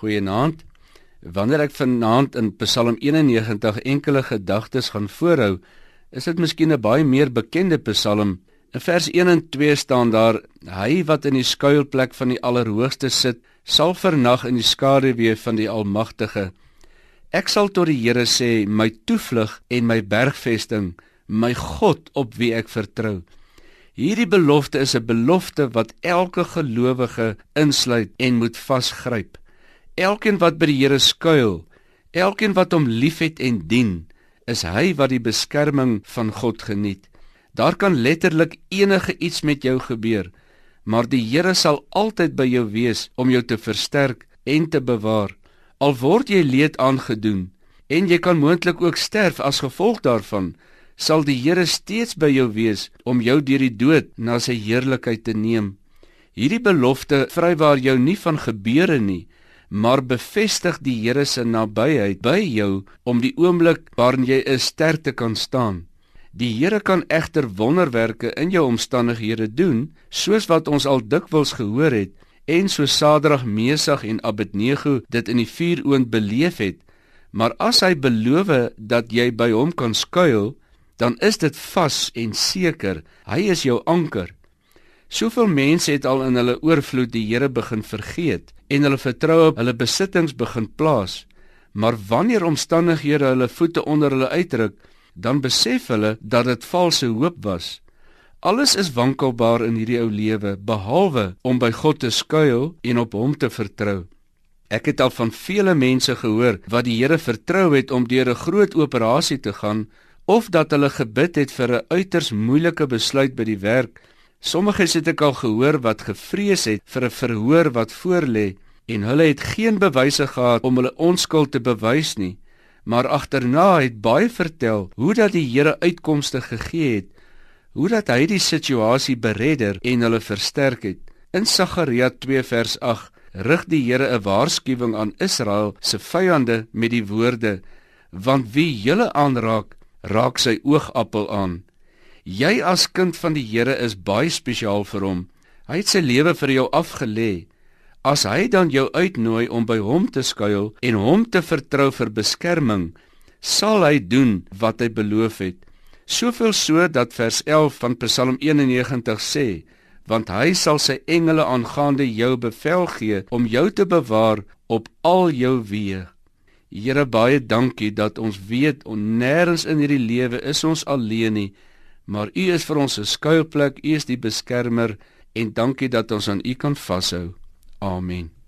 Goeienaand. Wanneer ek vanaand in Psalm 91 enkele gedagtes gaan voorhou, is dit miskien 'n baie meer bekende Psalm. In vers 1 en 2 staan daar: Hy wat in die skuilplek van die Allerhoogste sit, sal vernag in die skaduwee van die Almagtige. Ek sal tot die Here sê, my toevlug en my bergvesting, my God op wie ek vertrou. Hierdie belofte is 'n belofte wat elke gelowige insluit en moet vasgryp. Elkeen wat by die Here skuil, elkeen wat hom liefhet en dien, is hy wat die beskerming van God geniet. Daar kan letterlik enige iets met jou gebeur, maar die Here sal altyd by jou wees om jou te versterk en te bewaar. Al word jy leed aangedoen en jy kan moontlik ook sterf as gevolg daarvan, sal die Here steeds by jou wees om jou deur die dood na sy heerlikheid te neem. Hierdie belofte vrywaar jou nie van gebeure nie, maar bevestig die Here se nabyheid by jou om die oomblik waarin jy 'n sterk te kan staan. Die Here kan egter wonderwerke in jou omstandighede doen, soos wat ons al dikwels gehoor het en so Sadrag, Mesag en Abednego dit in die vuuroond beleef het. Maar as hy beloof dat jy by hom kan skuil, dan is dit vas en seker. Hy is jou anker. Soveel mense het al in hulle oorvloed die Here begin vergeet en hulle vertroue op hulle besittings begin plaas. Maar wanneer omstandighede hulle voete onder hulle uitdruk, dan besef hulle dat dit valse hoop was. Alles is wankelbaar in hierdie ou lewe behalwe om by God te skuil en op hom te vertrou. Ek het al van vele mense gehoor wat die Here vertrou het om deur 'n groot operasie te gaan of dat hulle gebid het vir 'n uiters moeilike besluit by die werk Sommiges het ek al gehoor wat gevrees het vir 'n verhoor wat voorlê en hulle het geen bewyse gehad om hulle onskuld te bewys nie, maar agterna het baie vertel hoe dat die Here uitkomste gegee het, hoe dat hy die situasie beredder en hulle versterk het. In Sagaria 2 vers 8 rig die Here 'n waarskuwing aan Israel se vyande met die woorde: "Want wie julle aanraak, raak sy oogappel aan." Jy as kind van die Here is baie spesiaal vir hom. Hy het sy lewe vir jou afgelê. As hy dan jou uitnooi om by hom te skuil en hom te vertrou vir beskerming, sal hy doen wat hy beloof het. Soveel so dat vers 11 van Psalm 91 sê, want hy sal sy engele aangaande jou bevel gee om jou te bewaar op al jou weë. Here baie dankie dat ons weet onneers in hierdie lewe is ons alleen nie maar U is vir ons 'n skuilplek, U is die beskermer en dankie dat ons aan U kan vashou. Amen.